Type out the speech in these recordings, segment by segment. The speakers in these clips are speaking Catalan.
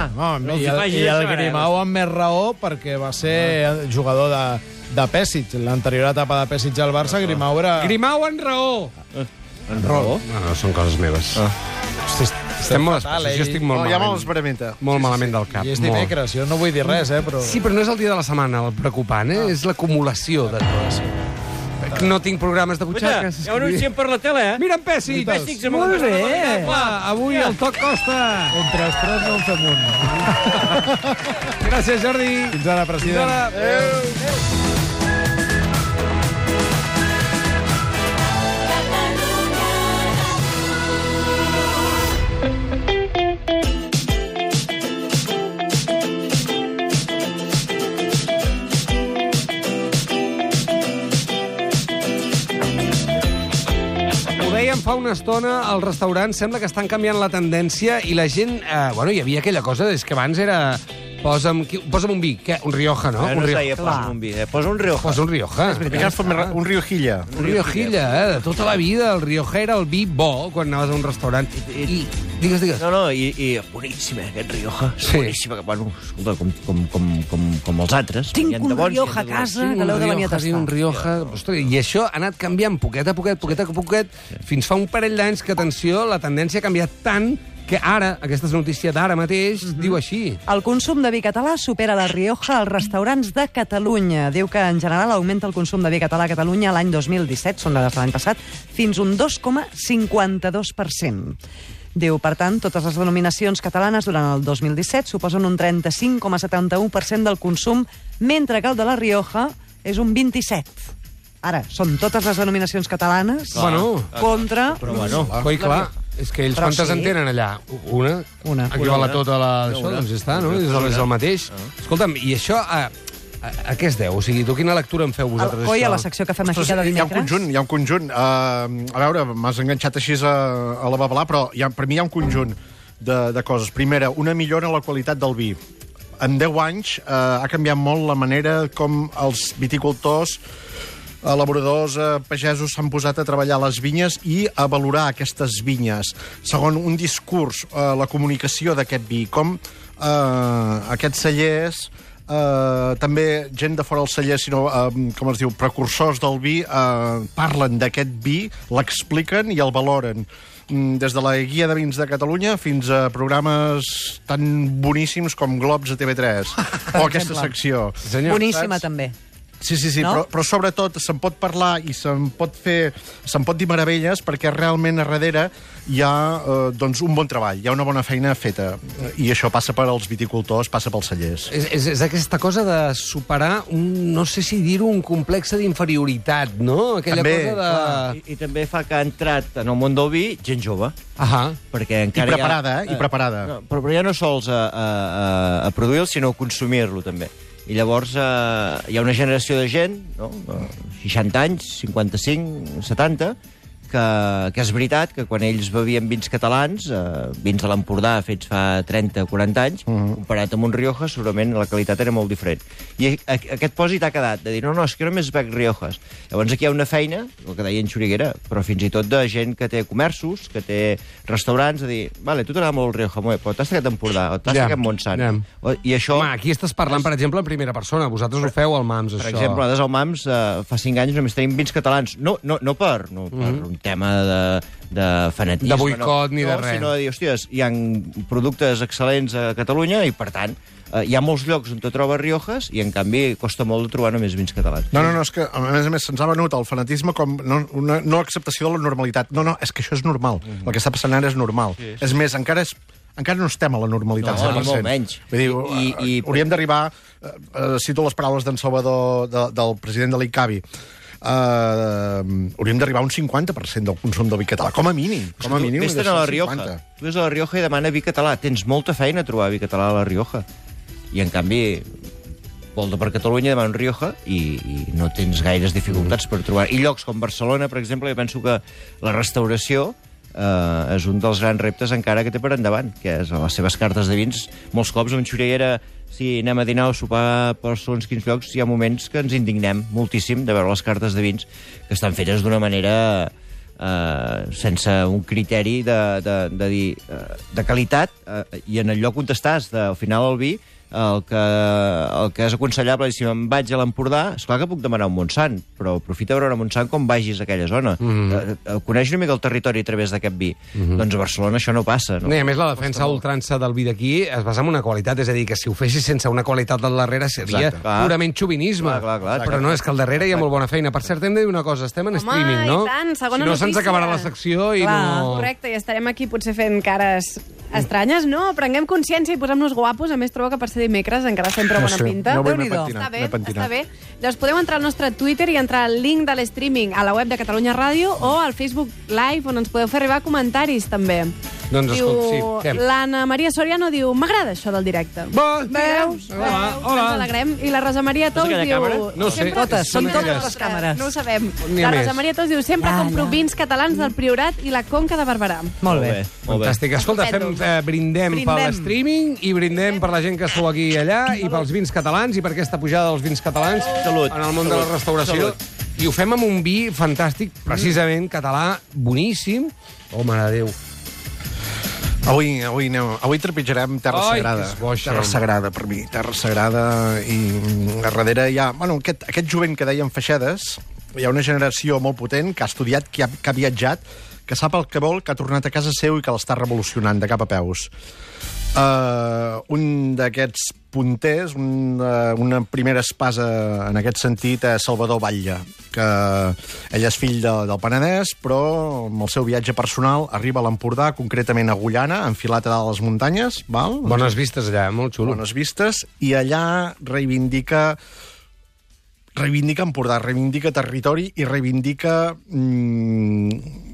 clar. No, no i, el, I el eh? Grimau amb més raó perquè va ser jugador de, de Pèssic. L'anterior etapa de Pèssic al Barça, Grimau era... Grimau en raó. En raó. No, no, són coses meves. Ah. Hosti, Estem molt fatal, especials. Jo eh? estic molt No, ja malament. me'ls experimenta. Molt malament del cap. I és molt. dimecres, jo no vull dir res, eh, però... Sí, però no és el dia de la setmana el preocupant, eh? És l'acumulació de tot. No tinc programes de Escolta, butxaques. ja ho anunciem per la tele, eh? Mira en Pèssic! Pèssics amb Molt el bé. Clar, avui el toc costa. Entre els tres no en fem un. Gràcies, Jordi. Fins ara, Fins president. ara. Ho dèiem fa una estona, al restaurant sembla que estan canviant la tendència i la gent... Eh, bueno, hi havia aquella cosa, és que abans era... Posa'm, posa'm un vi, què? Un Rioja, no? Eh, un no Rioja. deia posa un vi, eh? Posa un Rioja. Posa un Rioja. Ra- un Riojilla. Un Riojilla, eh? De tota la vida. El Rioja era el vi bo quan anaves a un restaurant. I, digues, digues. No, no, i, i boníssim, eh, aquest Rioja. Sí. Boníssim, que, bueno, escolta, com, com, com, com, com els altres. Tinc un bons, Rioja a casa que l'heu de venir a sí, un tastar. Rioja. Ostres, I això ha anat canviant poquet a poquet, poquet a poquet, fins fa un parell d'anys que, atenció, la tendència ha canviat tant que ara, aquesta és notícia d'ara mateix, Mhm. diu així. El consum de vi català supera la Rioja als restaurants de Catalunya. Diu que, en general, augmenta el consum de vi català a Catalunya l'any 2017, són dades de l'any passat, fins un 2,52%. Diu, per tant, totes les denominacions catalanes durant el 2017 suposen un 35,71% del consum, mentre que el de la Rioja és un 27%. Ara, són totes les denominacions catalanes Bueno, contra... Però bueno, coi, clar, és que ells Però quantes sí. en tenen allà? Una? Una. Equival a Una, tota la... una, Això, una. doncs ja està, no? És el, és el mateix. Escolta'm, i això a, a, a què es deu? O sigui, tu quina lectura en feu vosaltres, El coi, a la secció que fem aquí Ostres, cada hi ha un dimecres. conjunt, hi ha un conjunt. Uh, a veure, m'has enganxat així a, a la babalà, però hi ha, per mi hi ha un conjunt de, de coses. Primera, una millora en la qualitat del vi. En 10 anys uh, ha canviat molt la manera com els viticultors elaboradors, eh, pagesos s'han posat a treballar les vinyes i a valorar aquestes vinyes. Segon, un discurs, eh, la comunicació d'aquest vi, com eh, aquests cellers eh, també gent de fora del celler, sinó, eh, com es diu, precursors del vi, eh, parlen d'aquest vi, l'expliquen i el valoren. Mm, Des de la guia de vins de Catalunya fins a programes tan boníssims com Globs a TV3 o aquesta secció. Senyor, Boníssima, saps? també. Sí, sí, sí, No? però, però sobretot se'n pot parlar i se'n pot fer, se'n pot dir meravelles perquè realment a darrere hi ha eh, doncs un bon treball, hi ha una bona feina feta i això passa per als viticultors, passa pels cellers. És, és, és aquesta cosa de superar un, no sé si dir-ho, un complex d'inferioritat, no? Aquella També, cosa de... I, I també fa que ha entrat en el món del vi gent jove, Ahà. perquè I encara preparada, hi ha, eh? I preparada. No, però, però ja no sols a, a, a produir-lo, sinó a consumir-lo, també. I llavors eh, hi ha una generació de gent, no? de 60 anys, 55, 70, que, que és veritat que quan ells bevien vins catalans, eh, vins de l'Empordà fets fa 30 o 40 anys, uh -huh. comparat amb un Rioja, segurament la qualitat era molt diferent. I a, a, aquest pòsit ha quedat, de dir, no, no, és que només bec Riojas. Llavors aquí hi ha una feina, el que deia en Xuriguera, però fins i tot de gent que té comerços, que té restaurants, de dir, vale, tu t'agrada molt el Rioja, molt però t'has ficat Empordà, o t'has Ja, ficat Montsant. ja. O- I això... Home, aquí estàs parlant, per exemple, en primera persona. Vosaltres ho feu al MAMS, Per això. exemple, nosaltres al MAMS eh, fa 5 anys només tenim vins catalans. No, no, no per, no per un tema de, de fanatisme. De boicot no, ni de no, res. Sinó de dir, hòsties, hi ha productes excel·lents a Catalunya i, per tant, eh, hi ha molts llocs on te trobes Riojas i, en canvi, costa molt de trobar només vins catalans. No, no, no, és que, a més a més, se'ns ha venut el fanatisme com no, una no acceptació de la normalitat. No, no, és que això és normal. Mhm. El que està passant ara és normal. Sí, sí. És més, encara és encara no estem a la normalitat, No, ni 100%. molt menys. Vull dir, I- I, i, hauríem d'arribar... Eh, eh, cito les paraules d'en Salvador, de, del president de l'ICAVI, eh, hauríem d'arribar a un 50% del consum del vi català, com a mínim. Com a mínim. Vés-te'n a la 50. Rioja. Tu ves a la Rioja i demana vi català. Tens molta feina a trobar vi català a la Rioja. I, en canvi, volta per Catalunya, un Rioja i, i no tens gaires dificultats per trobar. I llocs com Barcelona, per exemple, jo penso que la restauració eh, és un dels grans reptes encara que té per endavant, que és a les seves cartes de vins. Molts cops amb Xuriguera, si anem a dinar o sopar per segons quins llocs, hi ha moments que ens indignem moltíssim de veure les cartes de vins que estan fetes d'una manera eh, sense un criteri de, de, de dir eh, de qualitat eh, i en el lloc on estàs, de, al final del vi, el que, el que és aconsellable és si me'n vaig a l'Empordà, és clar que puc demanar un Montsant, però aprofita a veure un Montsant com vagis a aquella zona. Mm. -hmm. coneix una mica el territori a través d'aquest vi. Mm -hmm. Doncs a Barcelona això no passa. No? No, I a més, la defensa ultrança del vi d'aquí es basa en una qualitat, és a dir, que si ho fessis sense una qualitat al darrere seria Exacte, clar. purament xovinisme. Clar, clar, clar. Però no, és que al darrere hi ha molt bona feina. Per cert, hem de dir una cosa, estem en Home, streaming, no? i tant, segona si no, se'ns acabarà la secció i Clar. no... Correcte, i estarem aquí potser fent cares estranyes. No, prenguem consciència i posem-nos guapos. A més, trobo que per ser dimecres encara sempre bona Sí, pinta. no vull pentinat, Està bé, està bé. Llavors podeu entrar al nostre Twitter i entrar al link de l'streaming a la web de Catalunya Ràdio o al Facebook Live, on ens podeu fer arribar comentaris, també. Doncs, diu, escolta, sí? L'Anna Maria Soriano diu, m'agrada això del directe. Bo, Veus? Hola, Veus? hola. Ens alegrem. I la Rosa Maria Tous diu... càmera? No sé, sempre- Totes, són totes les càmeres. No ho sabem. La Rosa més. Maria Tous diu, sempre compro vins catalans del Priorat i la Conca de Barberà. Molt bé. Molt bé. Fantàstic. Escolta, fem, eh, brindem, Brindem. per l'streaming i brindem per la gent que sou aquí i allà i pels vins catalans i per aquesta pujada dels vins catalans Salut. en el món de la Salut. restauració. Salut. I ho fem amb un vi fantàstic, precisament català, boníssim. Oh, mare de Déu. Avui, avui, anem, avui trepitjarem Terra Ai, Sagrada. que és bo, això. terra Sagrada, per mi. Terra Sagrada i a darrere hi ha... Bueno, aquest, aquest jovent que dèiem Feixedes, hi ha una generació molt potent que ha estudiat, que ha, que ha viatjat, que sap el que vol, que ha tornat a casa seu i que l'està revolucionant de cap a peus. Uh, un d'aquests punters, un, uh, una primera espasa en aquest sentit, és Salvador Batlle, que ell és fill de, del Penedès, però amb el seu viatge personal arriba a l'Empordà, concretament a Gullana, enfilat a dalt les muntanyes, val? Bones vistes allà, molt xulo. bones vistes, i allà reivindica reivindica Empordà, reivindica territori i reivindica mm,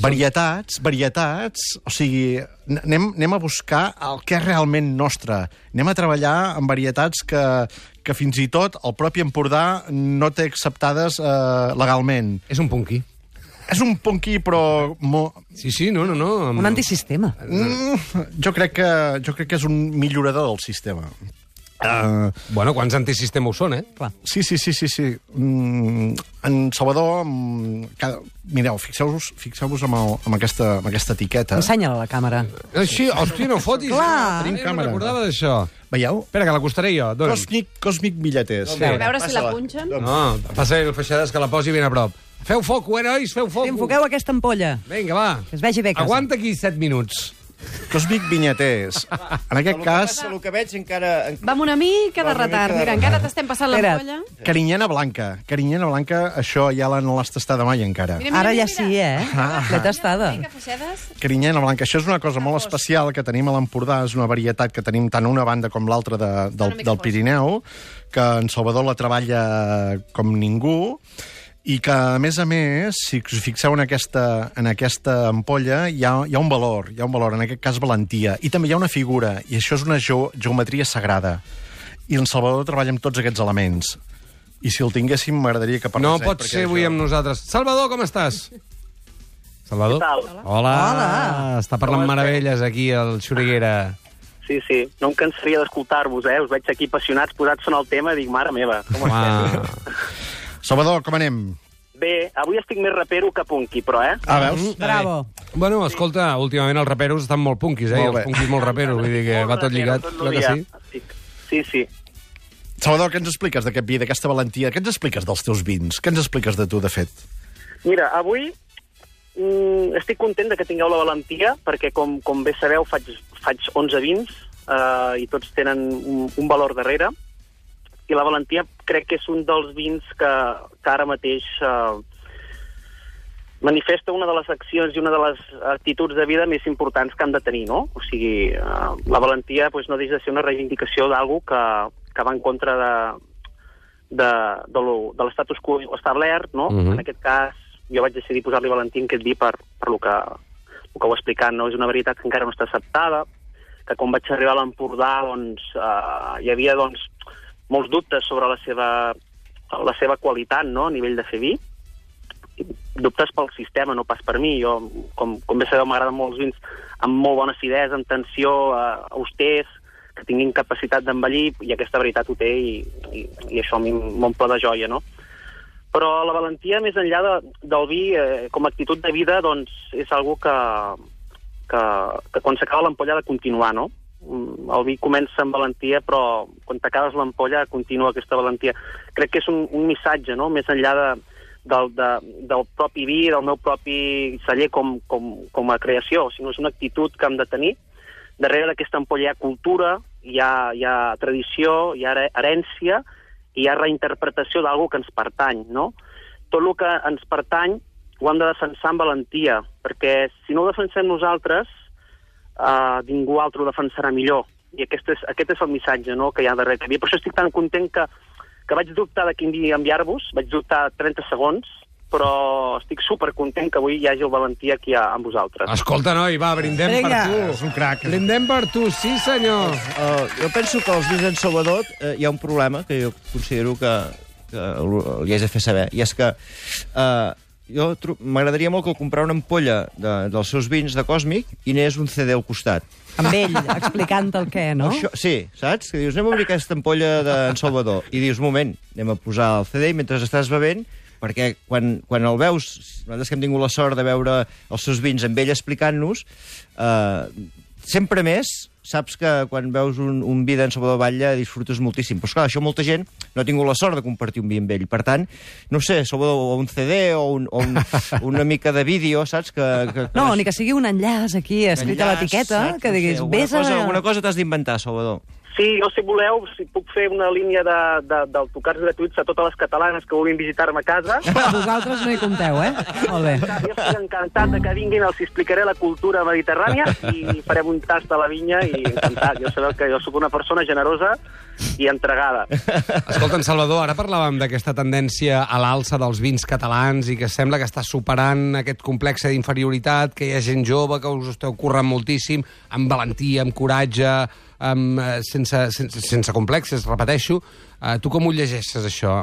varietats, varietats, o sigui, anem, anem a buscar el que és realment nostre. Anem a treballar amb varietats que, que fins i tot el propi Empordà no té acceptades eh, legalment. És un punqui. És un punky, però... Mo... Sí, sí, no, no, no. Amb... Un antisistema. Mm, jo, crec que, jo crec que és un millorador del sistema. Uh, Bueno, quants antisistema ho són, eh? Clar. Sí, sí, sí, sí, sí. Mm, en Salvador, mm, cada... mireu, fixeu-vos fixeu amb, el, amb, aquesta, amb aquesta etiqueta. Ensenya-la a la càmera. Així, hòstia, no fotis. Clar. Tenim càmera. No recordava d'això. Veieu? Espera, que l'acostaré jo. Dóna'm. Còsmic, còsmic bitlleters. Sí. A veure si la punxen. No, passa el Feixades que la posi ben a prop. Feu foc, eh, nois? Feu foc. Enfoqueu aquesta ampolla. Vinga, va. Que es vegi bé casa. Aguanta aquí 7 minuts. Còsmic vinyeters. En aquest cas, El que veig encara... Va amb una mica de retard. mica de Mira, encara t'estem passant la polla. carinyena blanca. Carinyena blanca, això ja la- no l'has tastada mai encara. Mira, mira, Ara mira, ja sí, eh? L'he tastada. Carinyena blanca. Això és una cosa molt especial que tenim a l'Empordà. És una varietat que tenim tant una banda com l'altra de, del, del. Pirineu, que en Salvador la treballa com ningú, i que, a més a més, si us fixeu en aquesta, en aquesta ampolla, hi ha, hi ha un valor, hi ha un valor, en aquest cas valentia, i també hi ha una figura, i això és una geo geometria sagrada. I en Salvador treballa amb tots aquests elements. I si el tinguéssim, m'agradaria que parlés No pot perquè ser avui això- amb nosaltres. Salvador, com estàs? Salvador? Tal? Hola. Hola. Està parlant meravelles aquí al Xuriguera. Sí, sí, no em cansaria d'escoltar-vos, eh? Us veig aquí apassionats, posats en el tema, i dic, mare meva, com? Ah. Salvador, com anem? Bé, avui estic més rapero que punky, però, eh? Ah, veus? Bravo. Bueno, escolta, últimament els raperos estan molt punquis, eh? Molt Molt bé. els punquis molt raperos, vull dir que va tot rapero, lligat. tot el Clar que dia. sí. Estic- Sí, sí. Salvador, què ens expliques d'aquest vi, d'aquesta valentia? Què ens expliques dels teus vins? Què ens expliques de tu, de fet? Mira, avui mm, estic content de que tingueu la valentia, perquè, com, com bé sabeu, faig, faig 11 vins eh, i tots tenen un, un valor darrere. I la valentia crec que és un dels vins que, que ara mateix eh, manifesta una de les accions i una de les actituds de vida més importants que han de tenir, no? O sigui, eh, la valentia pues, no deixa de ser una reivindicació d'algú que, que va en contra de, de, de, lo- de l'estatus quo establert, no? Mhm. En aquest cas, jo vaig decidir posar-li valentia en aquest vi per, per lo que, el que heu explicat, no? És una veritat que encara no està acceptada, que quan vaig arribar a l'Empordà, doncs, eh, hi havia, doncs, molts dubtes sobre la seva, la seva qualitat, no?, a nivell de fer vi, dubtes pel sistema, no pas per mi. Jo, com, com bé sabeu, m'agraden molts vins amb molt bona acidesa, amb tensió, eh, austers, que tinguin capacitat d'envellir, i aquesta veritat ho té, i, i, i això a mi m'omple de joia, no? Però la valentia, més enllà de, del vi, eh, com a actitud de vida, doncs, és algo que, que, que quan s'acaba l'ampolla de continuar, no? Mm, El vi comença amb valentia, però quan t'acabes l'ampolla continua aquesta valentia. Crec que és un, un missatge, no?, més enllà de, del, de, del propi vi, del meu propi celler com, com, com a creació, sinó és una actitud que hem de tenir. Darrere d'aquesta ampolla hi ha cultura, hi ha, hi ha tradició, hi ha herència, hi ha reinterpretació d'algú que ens pertany, no? Tot el que ens pertany ho hem de defensar amb valentia, perquè si no ho defensem nosaltres, uh, ningú altre ho defensarà millor. I aquest és, aquest és el missatge no?, que hi ha darrere. I per això estic tan content que, que vaig dubtar de quin dia enviar-vos, vaig dubtar 30 segons, però estic super content que avui hi hagi el Valentí aquí a, amb vosaltres. Escolta, noi, va, brindem Vinga. per tu. És un crac. Brindem per tu, sí, senyor. Uh, jo penso que els vins en Salvador uh, hi ha un problema que jo considero que, que li haig de fer saber, i és que uh, jo m'agradaria molt que comprar una ampolla de, dels seus vins de Còsmic i n'és un CD al costat. Amb ell, explicant el què, no? Això, sí, saps? Que dius, anem a obrir aquesta ampolla d'en Salvador. I dius, moment, anem a posar el CD i mentre estàs bevent, perquè quan, quan el veus, nosaltres que hem tingut la sort de veure els seus vins amb ell explicant-nos, eh, sempre més saps que quan veus un, un vi d'en Salvador Batlle disfrutes moltíssim. Però, esclar, això molta gent no ha tingut la sort de compartir un vi amb ell. Per tant, no sé, Salvador, o un CD o, un, o un, una mica de vídeo, saps? Que, que, que No, ni que sigui un enllaç aquí, escrit a enllaç, l'etiqueta, saps? que No sé, diguis, alguna vés a... cosa, alguna cosa t'has d'inventar, Salvador. Sí, jo, si voleu, si puc fer una línia de, de, d'autocars gratuïts a totes les catalanes que vulguin visitar-me a casa. Vosaltres no hi compteu, eh? Molt bé. Jo estic encantat de que vinguin, els explicaré la cultura mediterrània i farem un tast de la vinya i encantat. Jo sabeu que jo sóc una persona generosa i entregada. Escolta, en Salvador, ara parlàvem d'aquesta tendència a l'alça dels vins catalans i que sembla que està superant aquest complex d'inferioritat, que hi ha gent jove, que us esteu currant moltíssim, amb valentia, amb coratge, eh, sense, sense, sense complexes, repeteixo. Uh, tu com ho llegeixes, això?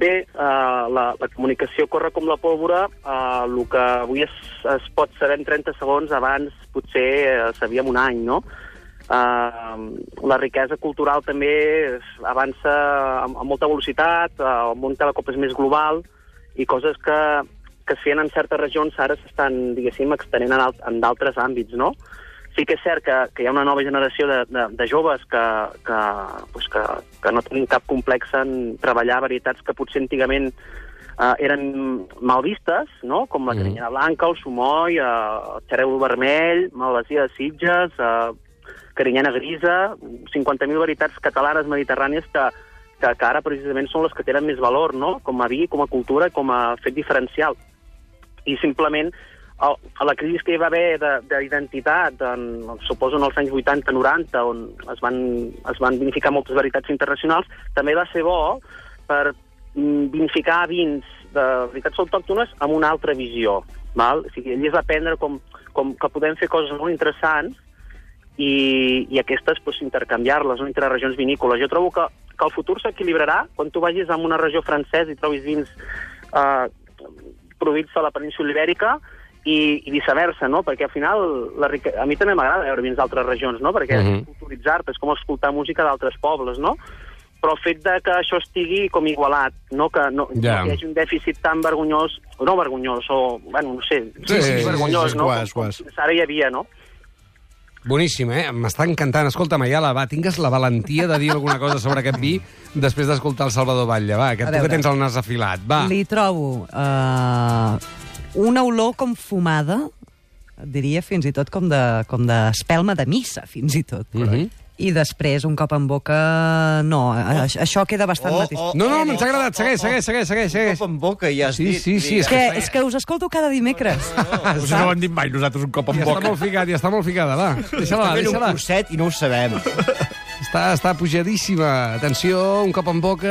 Bé, uh, la, la comunicació corre com la pólvora. Uh, el que avui es, es pot saber en 30 segons, abans potser uh, sabíem un any, no? Uh, la riquesa cultural també avança amb, amb molta velocitat, uh, el món cada cop és més global i coses que, que es feien en certes regions ara s'estan, diguéssim, extenent en, en d'altres àmbits, no? Sí que és cert que, que hi ha una nova generació de, de, de joves que, que, pues que, que no tenen cap complex en treballar varietats que potser antigament eh, eren mal vistes, no? com la carinyena blanca, el sumoll, eh, el xareu vermell, malvasia de Sitges, eh, carinyena grisa, 50.000 varietats catalanes mediterrànies que, que, que ara precisament són les que tenen més valor, no? com a vi, com a cultura, com a fet diferencial i simplement a la crisi que hi va haver de- d'identitat, en- suposo en els anys 80-90, on es van, es van vinificar moltes varietats internacionals, també va ser bo per mm, vinificar vins de varietats autòctones amb una altra visió. Val? O sigui, allí es va aprendre com, com que podem fer coses molt interessants i, i aquestes pues, intercanviar-les no? entre regions vinícoles. Jo trobo que, que el futur s'equilibrarà quan tu vagis a una regió francesa i trobis vins eh, produïts a la península ibèrica i, i viceversa, no? Perquè al final la rique... a mi també m'agrada veure vins d'altres regions, no? Perquè Mhm. uh -huh. culturitzar-te és com escoltar música d'altres pobles, no? Però el fet de que això estigui com igualat, no? que no, Ja. no hi hagi un dèficit tan vergonyós, no vergonyós, o, bueno, no sé, Sí, sí, sí, vergonyós, sí, no? Com- com guas. fins ara hi havia, no? Boníssim, eh? M'està encantant. Escolta, Mayala, va, tingues la valentia de dir alguna cosa sobre aquest vi després d'escoltar el Salvador Batlle. Va, que tu que tens el nas afilat. Va. Li trobo uh, una olor com fumada, diria fins i tot com de, com d'espelma de missa, fins i tot. Mhm. I després, un cop en boca... No, a- això queda bastant Oh, mateix. oh, No, no, oh, ens ha oh, agradat. oh, Segueix, oh. segueix, segueix, segueix. segueix. Cop en boca, ja has Sí, dit. sí, sí, És que, és que us escolto cada dimecres. Us no ho hem dit mai, nosaltres, un cop en Ja està boca. molt ficat, ja està molt ficada, va. Deixa-la, Està fent un deixa-la. curset i no ho sabem. Està, està pujadíssima. Atenció, un cop en boca...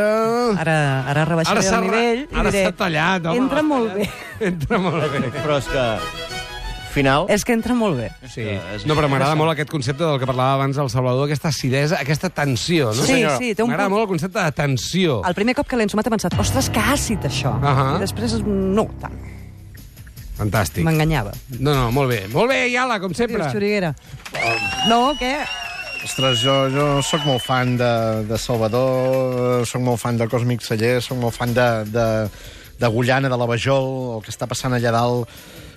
Ara, ara rebaixaré s'ha el nivell i ara s'ha tallat, home. Entra molt bé. Entra molt bé. Però és que, al final... És que entra molt bé. Sí. No, però m'agrada molt aquest concepte del que parlava abans el Salvador, aquesta acidesa, aquesta tensió, no? Sí, senyor? sí, té un M'agrada punt- molt el concepte de tensió. El primer cop que l'he ensumat he pensat, ostres, que àcid, això. Ahà. I després, no, tant. Fantàstic. M'enganyava. No, no, molt bé. Molt bé, Iala, com sempre. Dius, Xuriguera. No, què? Ostres, jo, jo sóc molt fan de, de Salvador, sóc molt fan de Còsmic Celler, sóc molt fan de, de, de Gullana, de la Vajol, el que està passant allà dalt.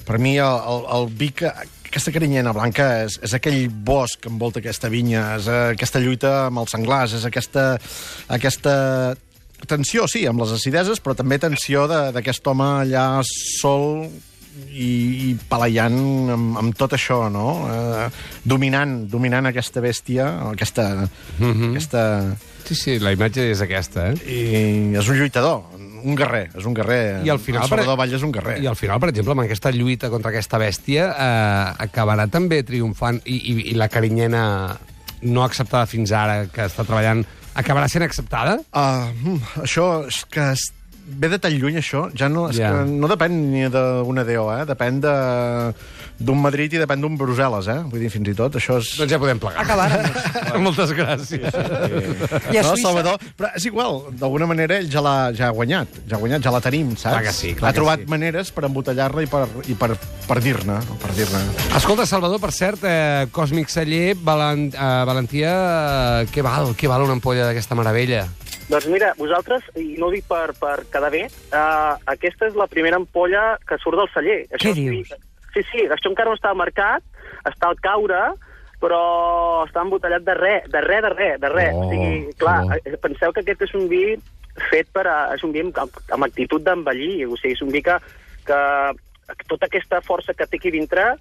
Per mi, el, el, el vi que, aquesta carinyena blanca és, és aquell bosc que envolta aquesta vinya, és aquesta lluita amb els senglars, és aquesta, aquesta tensió, sí, amb les acideses, però també tensió d'aquest home allà sol i, i palaiant amb, amb tot això, no? Eh, dominant, dominant aquesta bèstia, aquesta... Mm -hmm. aquesta Sí, sí, la imatge és aquesta, eh? i és un lluitador, un guerrer, és un guerrer. I al final... El Salvador Vall és un guerrer. I al final, per exemple, amb aquesta lluita contra aquesta bèstia, eh, acabarà també triomfant i, i, i la carinyena no acceptada fins ara, que està treballant, acabarà sent acceptada? Uh, això és que ve de tan lluny, això. Ja no, és Ja. que no depèn ni d'una DO, eh? Depèn de d'un Madrid i depèn d'un Brussel·les, eh? Vull dir, fins i tot, això és... Doncs ja podem plegar. Acabàrem. Moltes gràcies. I a no, Suïssa? Salvador, però és igual, d'alguna manera ell ja l'ha ja ha guanyat, ja ha guanyat, ja la tenim, saps? Clar que sí, clar ha que trobat sí. maneres per embotellar-la i per, i per, per dir-ne, per dir-ne. Escolta, Salvador, per cert, eh, Còsmic Celler, Valent, eh, Valentia, eh, què val? Què val una ampolla d'aquesta meravella? Doncs mira, vosaltres, i no ho dic per, per quedar bé, uh, aquesta és la primera ampolla que surt del celler. Què és- dius? Sí, sí, això encara no està al mercat, està al caure, però està embotellat de res, de res, de res, de res. Oh, o sigui, clar, bo. eh, penseu que aquest és un vi fet per a, és un vi amb, amb actitud d'envellir, o sigui, és un vi que, que tota aquesta força que té aquí dintre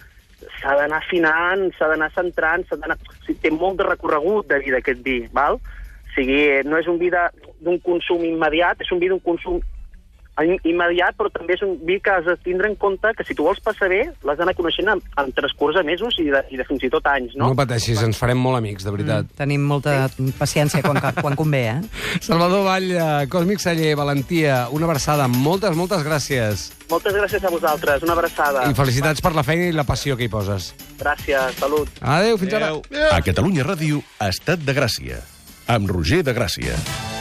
s'ha d'anar afinant, s'ha d'anar centrant, s'ha d'anar... O sigui, té molt de recorregut de vida aquest vi, val? Sigui, no és un vi d'un consum immediat, és un vi d'un consum im- immediat, però també és un vi que has de tindre en compte que si tu vols passar bé, l'has d'anar coneixent en, en transcurs de mesos i de, i de fins i tot anys, No, no? pateixis, ens farem molt amics, de veritat. Mm. Tenim molta paciència quan, quan convé, eh? Salvador Vall, eh, Còsmic Celler, Valentia, una abraçada. Moltes, moltes gràcies. Moltes gràcies a vosaltres, una abraçada. I felicitats per la feina i la passió que hi poses. Gràcies, salut. Adéu, fins ara. A Catalunya Ràdio, Estat de Gràcia, amb Roger de Gràcia.